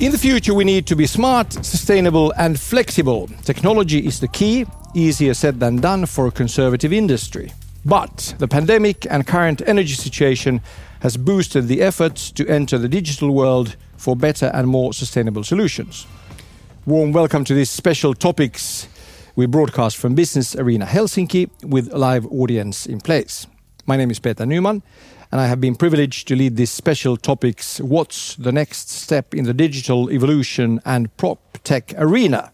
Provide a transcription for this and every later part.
In the future, we need to be smart, sustainable, and flexible. Technology is the key, easier said than done for a conservative industry. But the pandemic and current energy situation has boosted the efforts to enter the digital world for better and more sustainable solutions. Warm welcome to this special topics we broadcast from Business Arena Helsinki with a live audience in place. My name is Peter Nyman, and I have been privileged to lead this special topics What's the next step in the digital evolution and prop tech arena?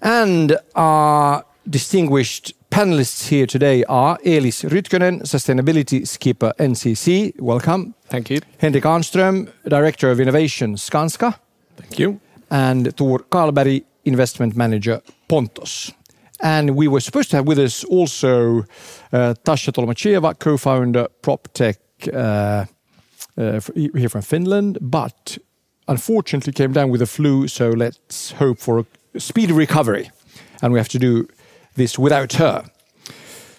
And our distinguished panelists here today are Eelis Rytkönen, Sustainability Skipper NCC. Welcome. Thank you. Henrik Ahnström, Director of Innovation Skanska. Thank you. And Tor Karlberg, Investment Manager Pontos. And we were supposed to have with us also uh, Tasha Tolmacheva, co-founder PropTech uh, uh, here from Finland, but unfortunately came down with a flu. So let's hope for a speedy recovery, and we have to do this without her.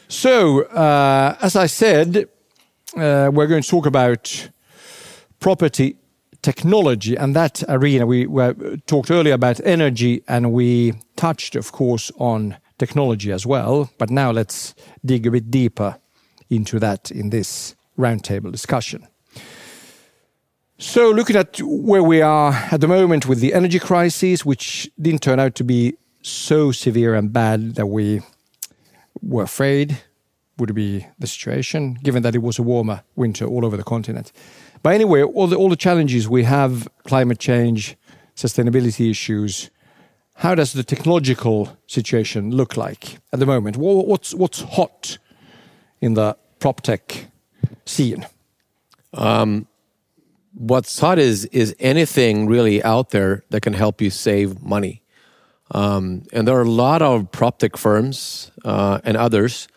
So, uh, as I said, uh, we're going to talk about property technology and that arena. We, we talked earlier about energy, and we touched, of course, on technology as well. But now let's dig a bit deeper into that in this roundtable discussion. So, looking at where we are at the moment with the energy crisis, which didn't turn out to be so severe and bad that we were afraid would be the situation, given that it was a warmer winter all over the continent. But anyway, all the, all the challenges we have climate change, sustainability issues, how does the technological situation look like at the moment? What's what's hot in the prop tech scene? Um, what's hot is is anything really out there that can help you save money. Um, and there are a lot of prop tech firms uh, and others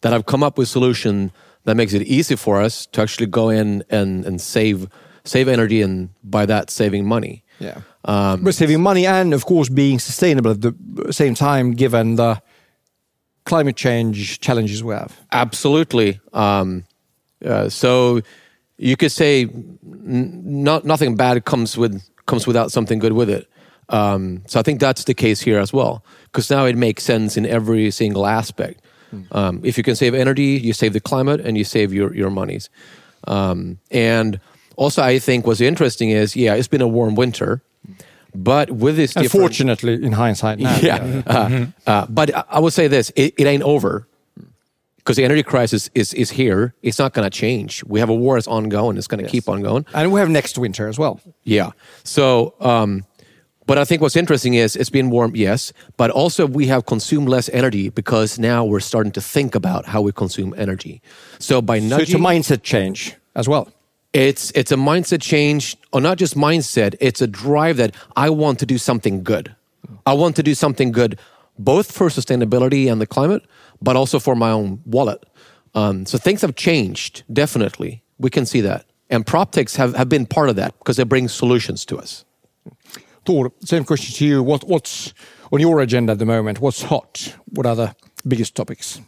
that have come up with solution that makes it easy for us to actually go in and, and save save energy and by that saving money. Yeah. Um, but saving money and, of course, being sustainable at the same time, given the climate change challenges we have. Absolutely. Um, uh, so you could say n- not, nothing bad comes with comes without something good with it. Um, so I think that's the case here as well, because now it makes sense in every single aspect. Mm. Um, if you can save energy, you save the climate, and you save your your monies. Um, and also, I think what's interesting is, yeah, it's been a warm winter, but with this, unfortunately, in hindsight, now, yeah. yeah. Uh, uh, but I would say this: it, it ain't over because the energy crisis is is here. It's not going to change. We have a war that's ongoing. It's going to yes. keep on going, and we have next winter as well. Yeah. So, um, but I think what's interesting is it's been warm, yes, but also we have consumed less energy because now we're starting to think about how we consume energy. So by nudging, so it's a mindset change as well. It's it's a mindset change, or not just mindset. It's a drive that I want to do something good. I want to do something good, both for sustainability and the climate, but also for my own wallet. Um, so things have changed. Definitely, we can see that, and prop techs have, have been part of that because they bring solutions to us. Tor, same question to you. What, what's on your agenda at the moment? What's hot? What are the biggest topics?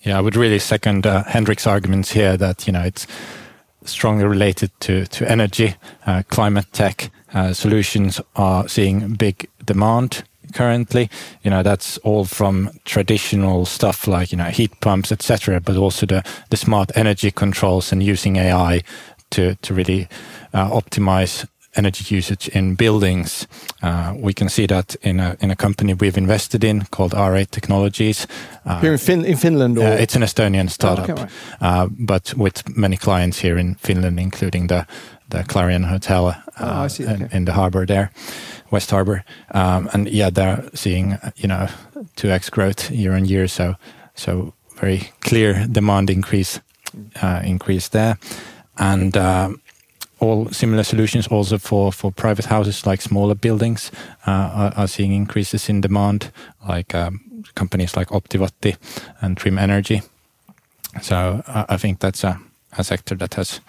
Yeah, I would really second uh, Henrik's arguments here that you know it's strongly related to, to energy, uh, climate tech uh, solutions are seeing big demand currently. You know, that's all from traditional stuff like, you know, heat pumps, etc., but also the, the smart energy controls and using AI to, to really uh, optimize energy usage in buildings. Uh, we can see that in a in a company we've invested in called R8 Technologies. Uh, here in, fin in Finland, uh, it's an Estonian startup, oh, okay, right. Uh, but with many clients here in Finland, including the the Clarion Hotel oh, see, okay. in, in, the harbor there, West Harbor, um, and yeah, they're seeing you know two x growth year on year. So so very clear demand increase uh, increase there, and all similar solutions also for, for private houses like smaller buildings uh, are, are, seeing increases in demand like um, companies like Optiwatti and Trim Energy. So uh, I think that's a, a sector that has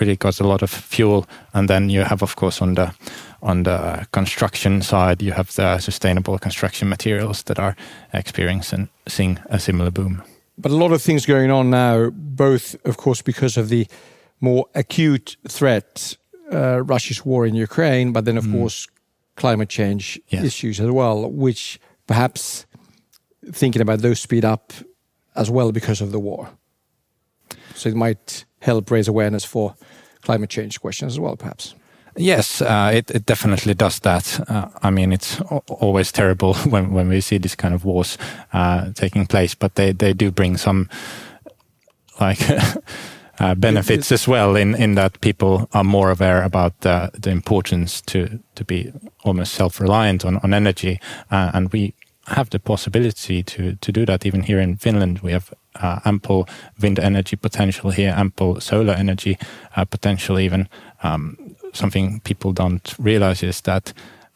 really got a lot of fuel. And then you have, of course, on the on the construction side, you have the sustainable construction materials that are experiencing seeing a similar boom. But a lot of things going on now, both, of course, because of the more acute threat uh, Russia's war in Ukraine, but then of course climate change Yes. issues as well, which perhaps thinking about those speed up as well because of the war. So it might help raise awareness for climate change questions as well, perhaps. Yes, uh, it, it definitely does that. Uh, I mean, it's always terrible when, when we see this kind of wars uh, taking place, but they, they do bring some like benefits as well in, in that people are more aware about the, the importance to, to be almost self-reliant on, on energy. Uh, and we have the possibility to, to do that even here in Finland. We have uh, ample wind energy potential here, ample solar energy uh, potential even. Um, something people don't realize is that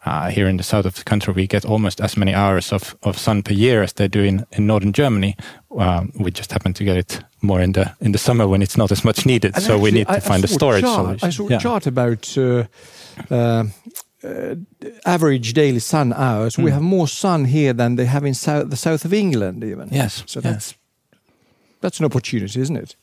uh, here in the south of the country, we get almost as many hours of, of sun per year as they do in, in northern Germany. Um, we just happen to get it more in the in the summer when it's not as much needed. And so we need to I- I find a saw storage chart, solution. I saw a Yeah. chart about uh, uh, uh, average daily sun hours. Hmm. We have more sun here than they have in south, the south of England, even. Yes, So yes. that's that's an opportunity, isn't it?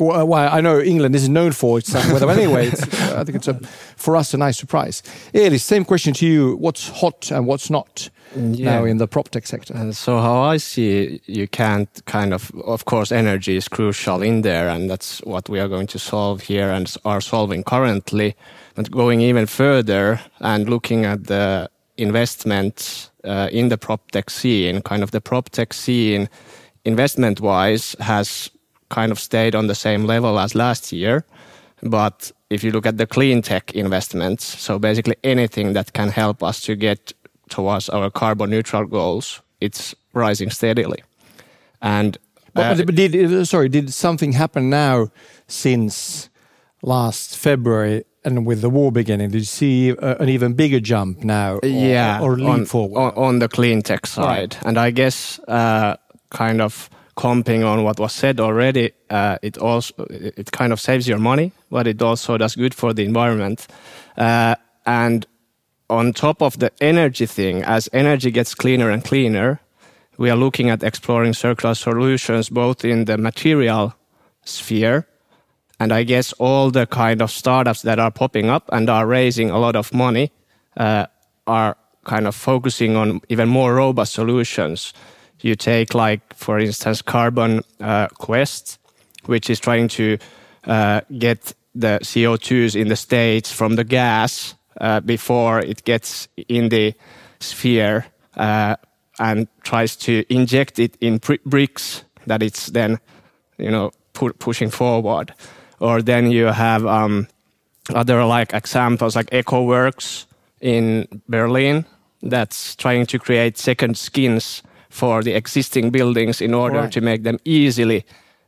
Well, uh, why I know England isn't known for its weather anyway. Uh, I think it's a, for us a nice surprise. Eelis, same question to you: What's hot and what's not now in the prop tech sector? And so how I see you can't kind of of course energy is crucial in there and that's what we are going to solve here and are solving currently but going even further and looking at the investments uh, in the prop tech scene kind of the prop tech scene investment wise has kind of stayed on the same level as last year but if you look at the clean tech investments so basically anything that can help us to get towards our carbon neutral goals, it's rising steadily. And uh, but- but did uh, sorry? Did something happen now since last February and with the war beginning? Did you see uh, an even bigger jump now? Or, yeah, or leap on, forward? on, on the clean tech side. Right. And I guess uh, kind of comping on what was said already, uh, it also it kind of saves your money, but it also does good for the environment. Uh, and on top of the energy thing, as energy gets cleaner and cleaner, we are looking at exploring circular solutions both in the material sphere and I guess all the kind of startups that are popping up and are raising a lot of money uh, are kind of focusing on even more robust solutions. You take, like, for instance, Carbon uh, Quest, which is trying to uh, get the CO2s in the states from the gas uh, before it gets in the sphere uh, and tries to inject it in bricks that it's then you know pu- pushing forward. Or then you have um, other like examples like EcoWorks in Berlin that's trying to create second skins for the existing buildings in order Right. to make them easily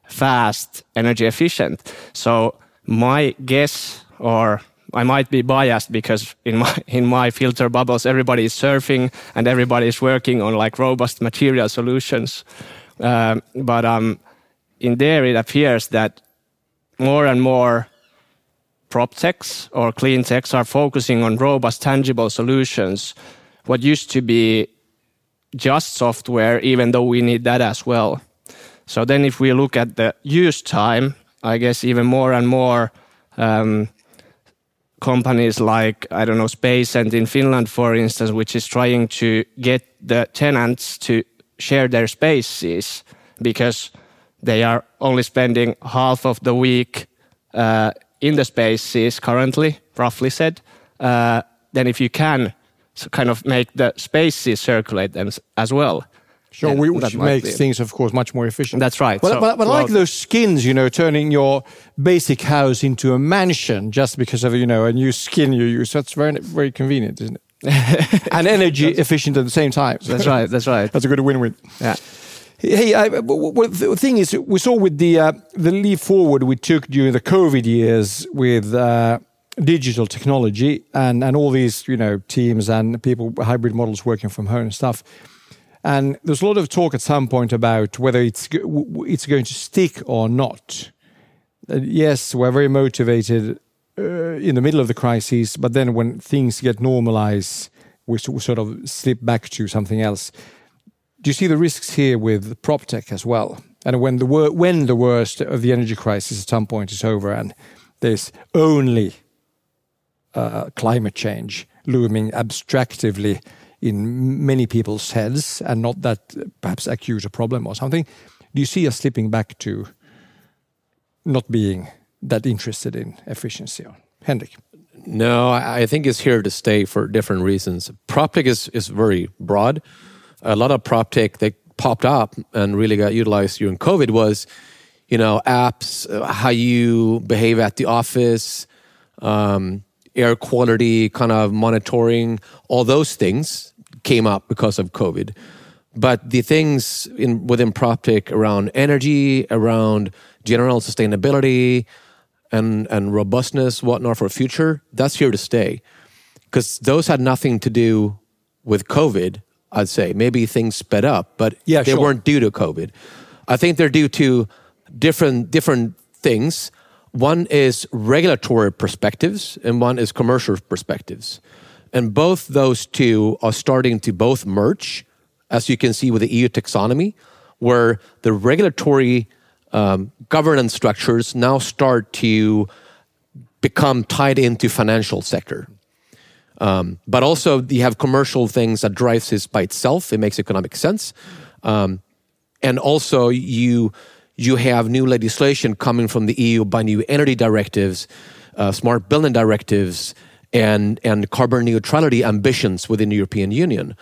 fast energy efficient so my guess or I might be biased because in my in my filter bubbles everybody is surfing and everybody is working on like robust material solutions um, but um, in there it appears that more and more prop techs or clean techs are focusing on robust, tangible solutions. What used to be just software, even though we need that as well. So then, if we look at the use time, I guess even more and more um, companies like I don't know Spacent in Finland, for instance, which is trying to get the tenants to share their spaces because they are only spending half of the week uh, in the spaces currently, roughly said. Uh, then, if you can so kind of make the spaces circulate them as well. Sure, we, that which makes be- things, of course, much more efficient. That's right. But, So- but, but I like those skins, you know, turning your basic house into a mansion just because of, you know, a new skin you use. That's very, very convenient, isn't it? and energy efficient at the same time. That's right. That's right. That's a good win-win. Yeah. Hey, I, w- w- the thing is, we saw with the uh, the leap forward we took during the COVID years with uh, digital technology and and all these you know teams and people hybrid models working from home and stuff. And there's a lot of talk at some point about whether it's it's going to stick or not. Uh, yes, we're very motivated uh, in the middle of the crisis, but then when things get normalized, we sort of slip back to something else do you see the risks here with prop tech as well? And when the when the worst of the energy crisis at some point is over and there's only uh, climate change looming abstractively in many people's heads and not that perhaps acute a problem or something. Do you see us slipping back to not being that interested in efficiency? Henrik? No, I think it's here to stay for different reasons. PropTech is, is very broad. A lot of PropTech that popped up and really got utilized during COVID was, you know, apps, how you behave at the office, um, air quality kind of monitoring, all those things came up because of COVID. But the things in within PropTech around energy, around general sustainability, and and robustness, whatnot for future, that's here to stay. Because those had nothing to do with COVID, I'd say. Maybe things sped up, but yeah, they sure. weren't due to COVID. I think they're due to different different things. One is regulatory perspectives, and one is commercial perspectives. And both those two are starting to both merge, as you can see with the EU taxonomy, where the regulatory um, governance structures now start to become tied into financial sector. Um, but also you have commercial things that drives this by itself. It makes economic sense. Um, and also you you have new legislation coming from the EU by new energy directives, uh, smart building directives, and and carbon neutrality ambitions within the European Union.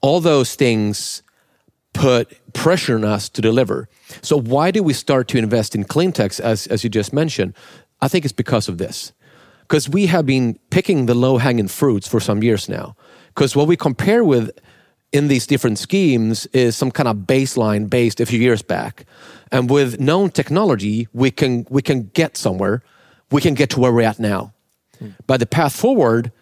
All those things put pressure on us to deliver. So why do we start to invest in clean techs, as, as you just mentioned? I think it's because of this. Because we have been picking the low hanging fruits for some years now. Because what we compare with in these different schemes is some kind of baseline based a few years back. And with known technology, we can, we can get somewhere. We can get to where we're at now. Mm. But the path forward,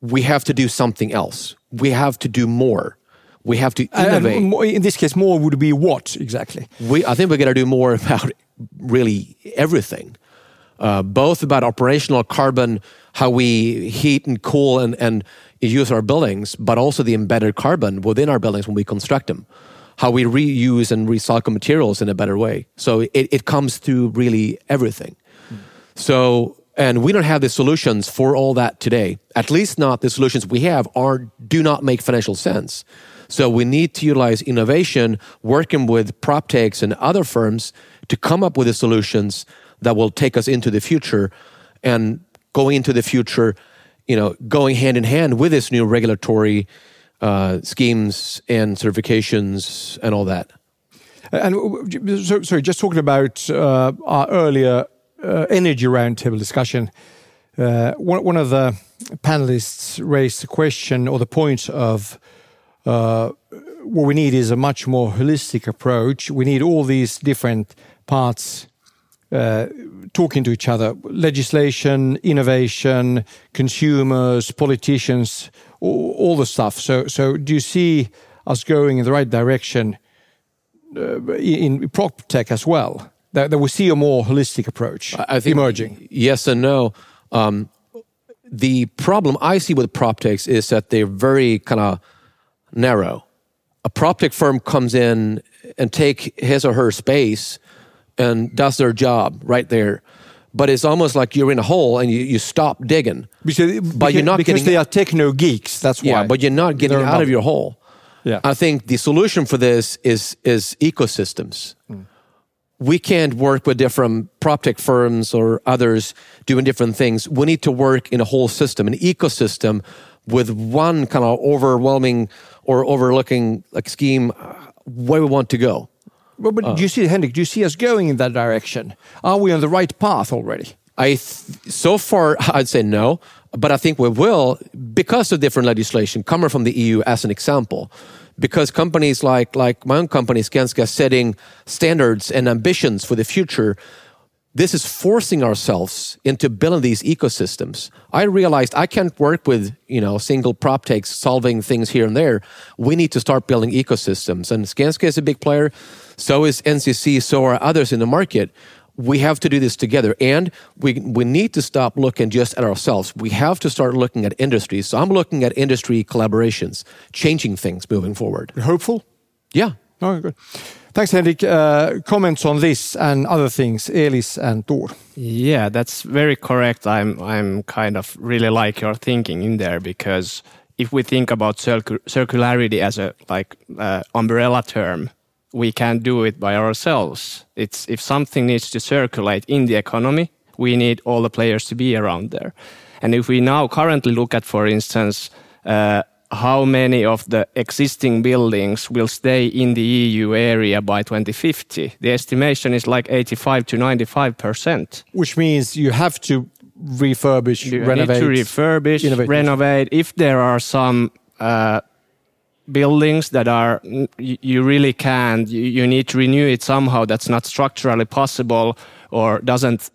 we have to do something else. We have to do more. We have to innovate. in this case, more would be what exactly? We, I think we're going to do more about really everything, uh, both about operational carbon, how we heat and cool and, and use our buildings, but also the embedded carbon within our buildings when we construct them, how we reuse and recycle materials in a better way. So it, it comes through really everything. Mm. So and we don't have the solutions for all that today. At least not the solutions we have are do not make financial sense. So we need to utilize innovation, working with prop techs and other firms to come up with the solutions that will take us into the future and going into the future, you know, going hand in hand with this new regulatory uh, schemes and certifications and all that. And so, sorry, just talking about uh, our earlier uh, energy roundtable discussion, uh, one, one of the panelists raised the question or the point of uh, what we need is a much more holistic approach. We need all these different parts uh, talking to each other legislation, innovation, consumers, politicians, all, all, the stuff. So, so do you see us going in the right direction uh, in prop tech as well? That, that we see a more holistic approach I think emerging? Yes and no. Um, the problem I see with prop techs is that they're very kind of narrow. A prop tech firm comes in and take his or her space and does their job right there. But it's almost like you're in a hole and you, you stop digging. Because, but you're not because getting, they are techno geeks. That's why. Yeah, but you're not getting out of your hole. Yeah. I think the solution for this is is ecosystems. Mm. We can't work with different prop tech firms or others doing different things. We need to work in a whole system, an ecosystem with one kind of overwhelming or overlooking like scheme uh, where we want to go. Well, but uh, do you see, Henrik? Do you see us going in that direction? Are we on the right path already? I th- so far I'd say no, but I think we will because of different legislation coming from the EU as an example. Because companies like like my own company Skanska setting standards and ambitions for the future this is forcing ourselves into building these ecosystems. I realized I can't work with, you know, single prop techs solving things here and there. We need to start building ecosystems. And Skanska is a big player. So is NCC. So are others in the market. We have to do this together. And we, we need to stop looking just at ourselves. We have to start looking at industries. So I'm looking at industry collaborations, changing things moving forward. You're hopeful? Yeah. Oh, good. Thanks, Henrik. Uh, comments on this and other things, Eelis and Tor. Yeah, that's very correct. I'm I'm kind of really like your thinking in there because if we think about circu- circularity as a like uh, umbrella term, we can't do it by ourselves. It's if something needs to circulate in the economy, we need all the players to be around there. And if we now currently look at, for instance, uh, how many of the existing buildings will stay in the EU area by 2050, the estimation is like 85 to 95 percent. Which means you have to refurbish, You renovate. need to refurbish, innovate. renovate. If there are some uh, buildings that are you, really can't, you, you need to renew it somehow. That's not structurally possible or doesn't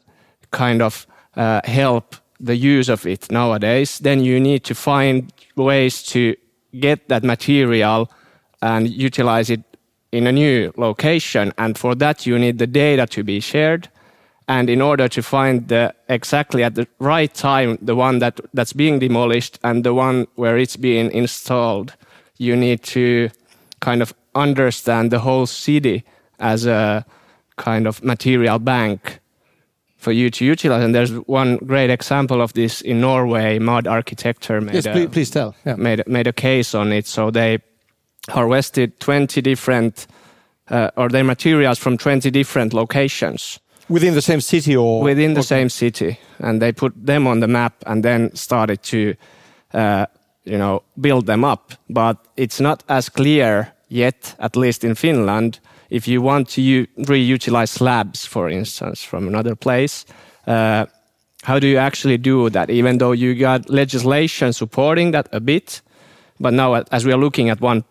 kind of uh, help the use of it nowadays. Then you need to find ways to get that material and utilize it in a new location. And for that, you need the data to be shared. And in order to find the exactly at the right time, the one that, that's being demolished and the one where it's being installed, you need to kind of understand the whole city as a kind of material bank for you to utilize. And there's one great example of this in Norway. MAD Architecture made, Yes, a, please, please tell. Yeah. made, made a case on it. So they harvested 20 different, uh, or their materials from 20 different locations Within the same city or within the same city, and they put them on the map and then started to, uh, you know, build them up. But it's not as clear yet, at least in Finland. If you want to reutilize slabs, for instance, from another place, uh, how do you actually do that? Even though you got legislation supporting that a bit, but now as we are looking at one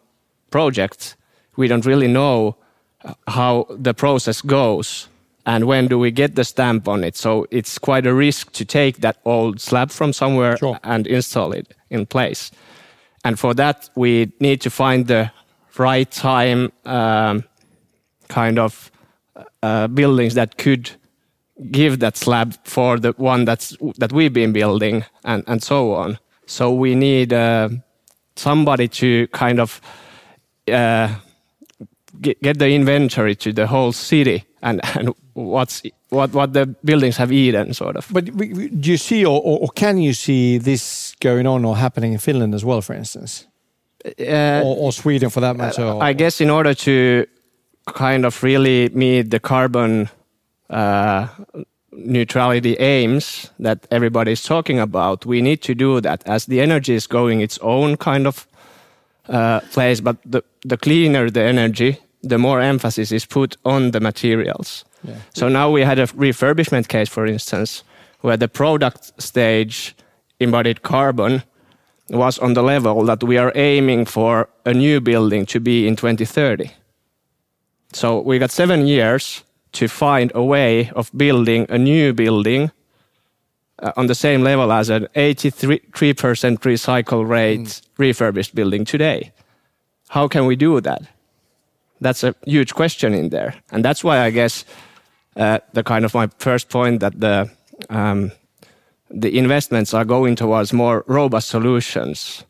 project, we don't really know how the process goes and when do we get the stamp on it. So it's quite a risk to take that old slab from somewhere Sure. and install it in place. And for that, we need to find the right time um, kind of uh, buildings that could give that slab for the one that's that we've been building and, and so on. So we need uh, somebody to kind of uh, get, get the inventory to the whole city and, and what's what what the buildings have eaten, sort of. But do you see or, or, or can you see this going on or happening in Finland as well, for instance? Uh, or, or Sweden for that matter? I guess in order to kind of really meet the carbon uh, neutrality aims that everybody is talking about, we need to do that as the energy is going its own kind of uh, place. But the, the cleaner the energy, the more emphasis is put on the materials. Yeah. So now we had a refurbishment case, for instance, where the product stage embodied carbon was on the level that we are aiming for a new building to be in 2030. So we got seven years to find a way of building a new building uh, on the same level as an 83% recycle rate refurbished building today. How can we do that? That's a huge question in there. And that's why I guess uh, the kind of my first point that the um, the investments are going towards more robust solutions,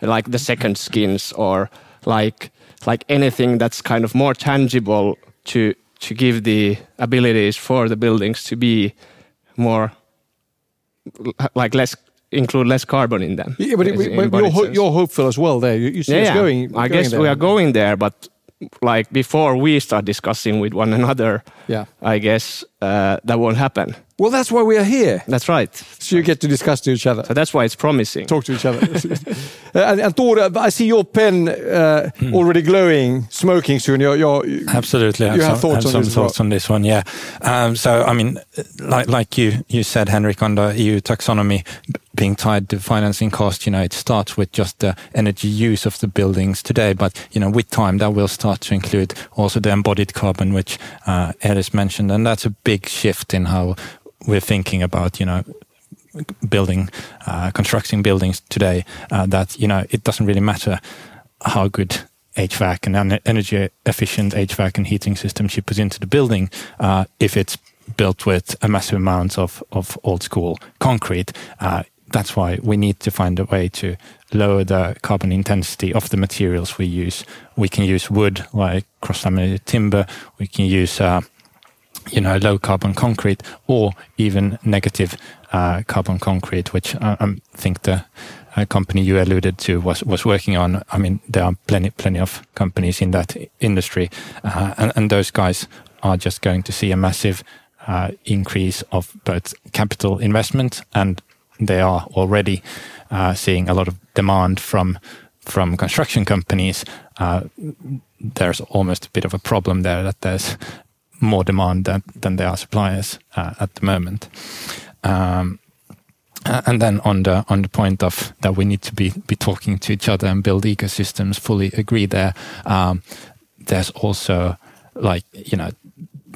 like the second skins or like like anything that's kind of more tangible to to give the abilities for the buildings to be more like less include less carbon in them. Yeah, but, it, but you're, ho- you're hopeful as well there. You, you see yeah, yeah. going. I going guess there. we are going there, but like before we start discussing with one another, Yeah. I guess uh, that won't happen. Well, that's why we are here. That's right. So you get to discuss to each other. So that's why it's promising. talk to each other. uh, and, and Tor, uh, I see your pen uh, already glowing, smoking soon. You're, you're, Absolutely, You have some, thoughts on some this as well? on this one. Yeah. Um, so, I mean, like like you you said, Henrik, on the EU taxonomy being tied to financing cost, you know, it starts with just the energy use of the buildings today, but you know, with time that will start to include also the embodied carbon, which uh, Eelis mentioned, and that's a big shift in how we're thinking about, you know, building, uh, constructing buildings today. Uh, that you know, it doesn't really matter how good HVAC and energy efficient HVAC and heating systems you put into the building, uh, if it's built with a massive amount of, of old school concrete, uh, that's why we need to find a way to lower the carbon intensity of the materials we use. We can use wood, like cross-laminated timber. We can use, uh, you know, low carbon concrete, or even negative uh, carbon concrete, which I, I think the uh, company you alluded to was was working on. I mean, there are plenty plenty of companies in that industry, uh, and, and those guys are just going to see a massive uh, increase of both capital investment and they are already uh, seeing a lot of demand from from construction companies. Uh, there's almost a bit of a problem there that there's more demand than, than there are suppliers uh, at the moment. Um, and then on the on the point of that we need to be be talking to each other and build ecosystems, fully agree there. Um, there's also like you know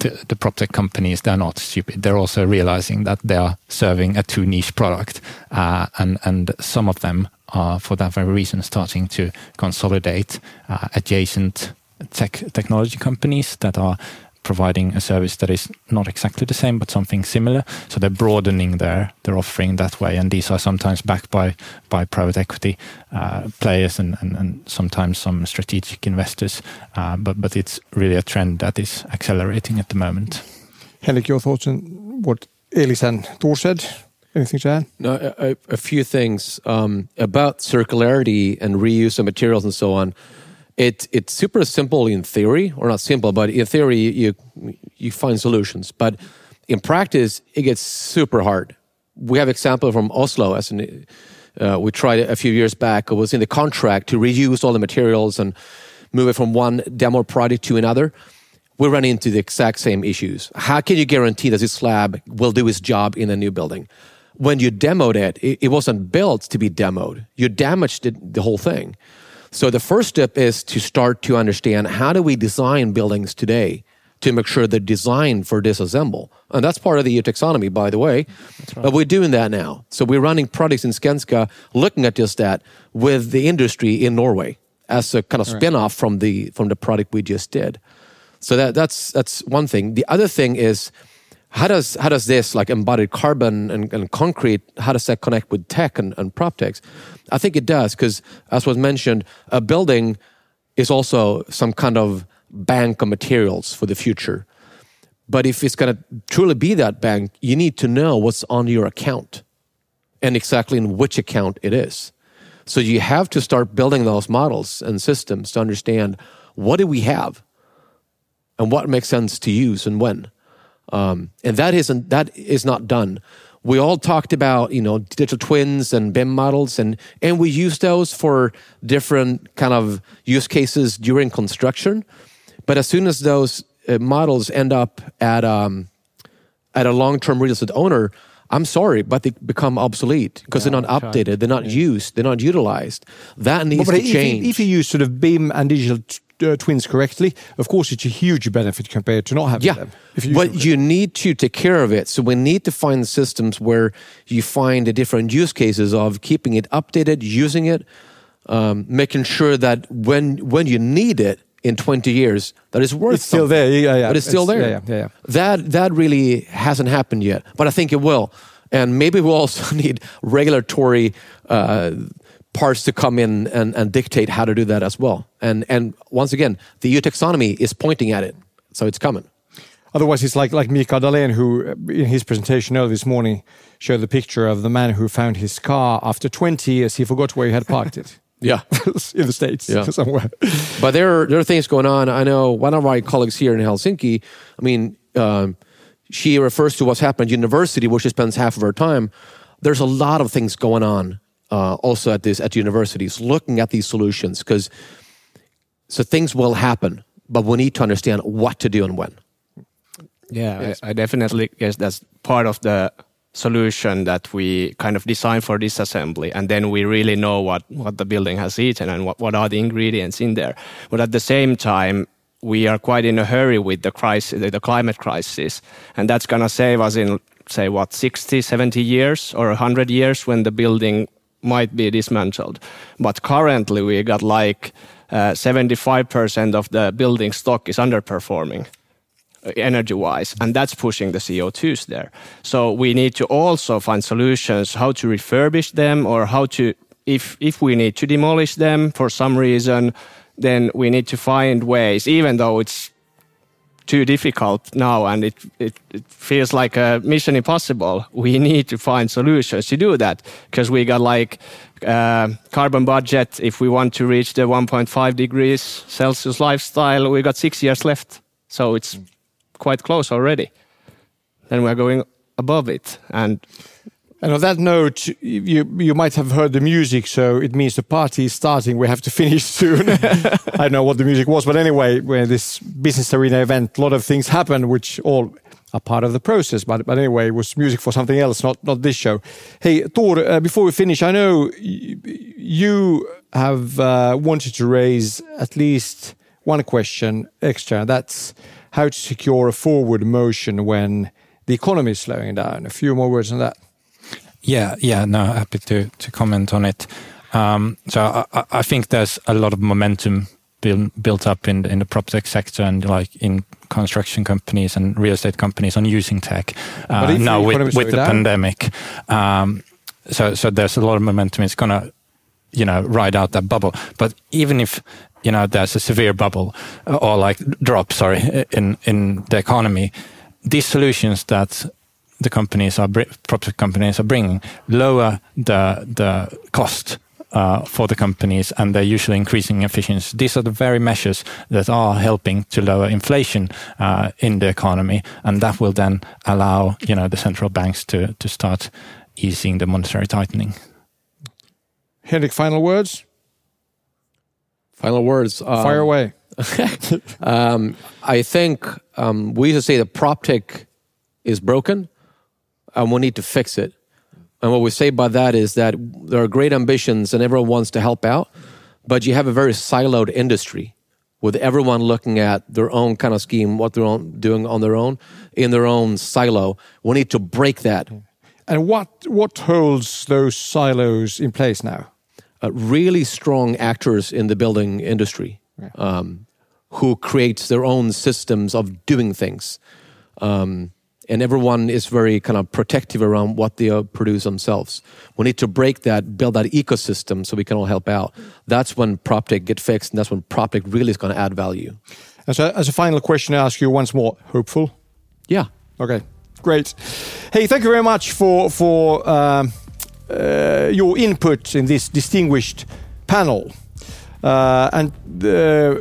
the, the prop tech companies, they're not stupid. They're also realizing that they are serving a too niche product. Uh, and, and some of them are, for that very reason, starting to consolidate uh, adjacent tech technology companies that are providing a service that is not exactly the same but something similar. So they're broadening their their offering that way, and these are sometimes backed by by private equity uh, players and, and, and sometimes some strategic investors. Uh, but but it's really a trend that is accelerating at the moment. Henrik, your thoughts on what Eelis and Tor said? Anything to add? No, a, a few things um, about circularity and reuse of materials and so on it it's super simple in theory, or not simple, but in theory you you find solutions. But in practice, it gets super hard. We have example from Oslo as uh, we tried a few years back. It was in the contract to reuse all the materials and move it from one demo project to another. We run into the exact same issues. How can you guarantee that this slab will do its job in a new building? When you demoed it, it, it wasn't built to be demoed. You damaged it, the whole thing. So the first step is to start to understand how do we design buildings today to make sure they're designed for disassemble. And that's part of the EU taxonomy, by the way. Right. But we're doing that now. So we're running products in Skanska looking at just that with the industry in Norway as a kind of right. spin-off from the from the product we just did. So that that's that's one thing. The other thing is how does how does this like embodied carbon and, and concrete how does that connect with tech and, and prop techs? I think it does because as was mentioned a building is also some kind of bank of materials for the future. But if it's going to truly be that bank you need to know what's on your account and exactly in which account it is. So you have to start building those models and systems to understand what do we have and what makes sense to use and when um, and that isn't that is not done. We all talked about you know digital twins and BIM models, and and we use those for different kind of use cases during construction. But as soon as those uh, models end up at um, at a long term real estate owner, I'm sorry, but they become obsolete because yeah, they're not updated, they're not yeah. used, they're not utilized. That needs but to if change. You, if you use sort of BIM and digital uh, twins correctly, of course, it's a huge benefit compared to not having yeah, them. You but you need to take care of it. So we need to find systems where you find the different use cases of keeping it updated, using it, um, making sure that when when you need it in 20 years, that is worth it's still there. Yeah, yeah. But it's still it's, there. Yeah, yeah, yeah, That that really hasn't happened yet, but I think it will. And maybe we'll also need regulatory. Uh, parts to come in and, and dictate how to do that as well. And and once again, the EU taxonomy is pointing at it, so it's coming. Otherwise, it's like like Mika Dahlén, who in his presentation earlier this morning showed the picture of the man who found his car after 20 years. He forgot where he had parked it. yeah, in the states yeah. somewhere. But there are, there are things going on. I know one of my colleagues here in Helsinki. I mean, um, she refers to what's happened at university, where she spends half of her time. There's a lot of things going on uh, also at this at universities looking at these solutions because so things will happen but we need to understand what to do and when yeah yes. I, I, definitely guess that's part of the solution that we kind of design for disassembly and then we really know what what the building has eaten and what, what are the ingredients in there but at the same time we are quite in a hurry with the crisis the climate crisis and that's going to save us in say what 60 70 years or 100 years when the building might be dismantled. But currently, we got like uh, 75% of the building stock is underperforming. energy wise and that's pushing the co2s there so we need to also find solutions how to refurbish them or how to if if we need to demolish them for some reason then we need to find ways even though it's too difficult now and it, it, it, feels like a mission impossible. We need to find solutions to do that because we got like uh, carbon budget if we want to reach the 1.5 degrees celsius lifestyle we got six years left. So it's quite close already. Then we're going above it and and on that note, you you might have heard the music, so it means the party is starting. We have to finish soon. I don't know what the music was, but anyway, when this business arena event, a lot of things happen, which all are part of the process. But but anyway, it was music for something else, not not this show. Hey, Tor, uh, before we finish, I know you have uh, wanted to raise at least one question extra. That's how to secure a forward motion when the economy is slowing down. A few more words on that. Yeah, yeah, no, happy to to comment on it. Um, so I, I, think there's a lot of momentum build, built up in in the prop tech sector and like in construction companies and real estate companies on using tech uh, now with, with the down? pandemic. Um, so so there's a lot of momentum. It's gonna you know ride out that bubble. But even if you know there's a severe bubble or like drop, sorry, in in the economy, these solutions that the companies are property companies are bringing lower the the cost uh, for the companies and they're usually increasing efficiency. These are the very measures that are helping to lower inflation uh, in the economy, and that will then allow you know the central banks to to start easing the monetary tightening. Henrik, final words. Final words. Um, Fire away. um, I think um, we used to say the prop tech is broken and we need to fix it. And what we say by that is that there are great ambitions and everyone wants to help out, but you have a very siloed industry with everyone looking at their own kind of scheme, what they're own, doing on their own, in their own silo. We need to break that. And what, what holds those silos in place now? Uh, really strong actors in the building industry yeah. um, who create their own systems of doing things. Um, and everyone is very kind of protective around what they produce themselves. We need to break that, build that ecosystem so we can all help out. That's when PropTech get fixed, and that's when PropTech really is going to add value. As a, as a final question, I ask you once more: hopeful? Yeah. Okay. Great. Hey, thank you very much for for um, uh, your input in this distinguished panel. Uh, and uh,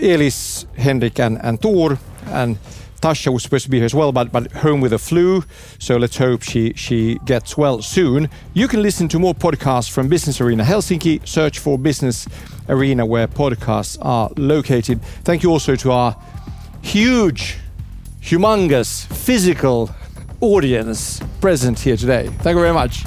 Eelis, Henrik, and, and Tor, and Tasha was supposed to be here as well, but, but home with a flu. So let's hope she, she gets well soon. You can listen to more podcasts from Business Arena Helsinki. Search for Business Arena where podcasts are located. Thank you also to our huge, humongous, physical audience present here today. Thank you very much.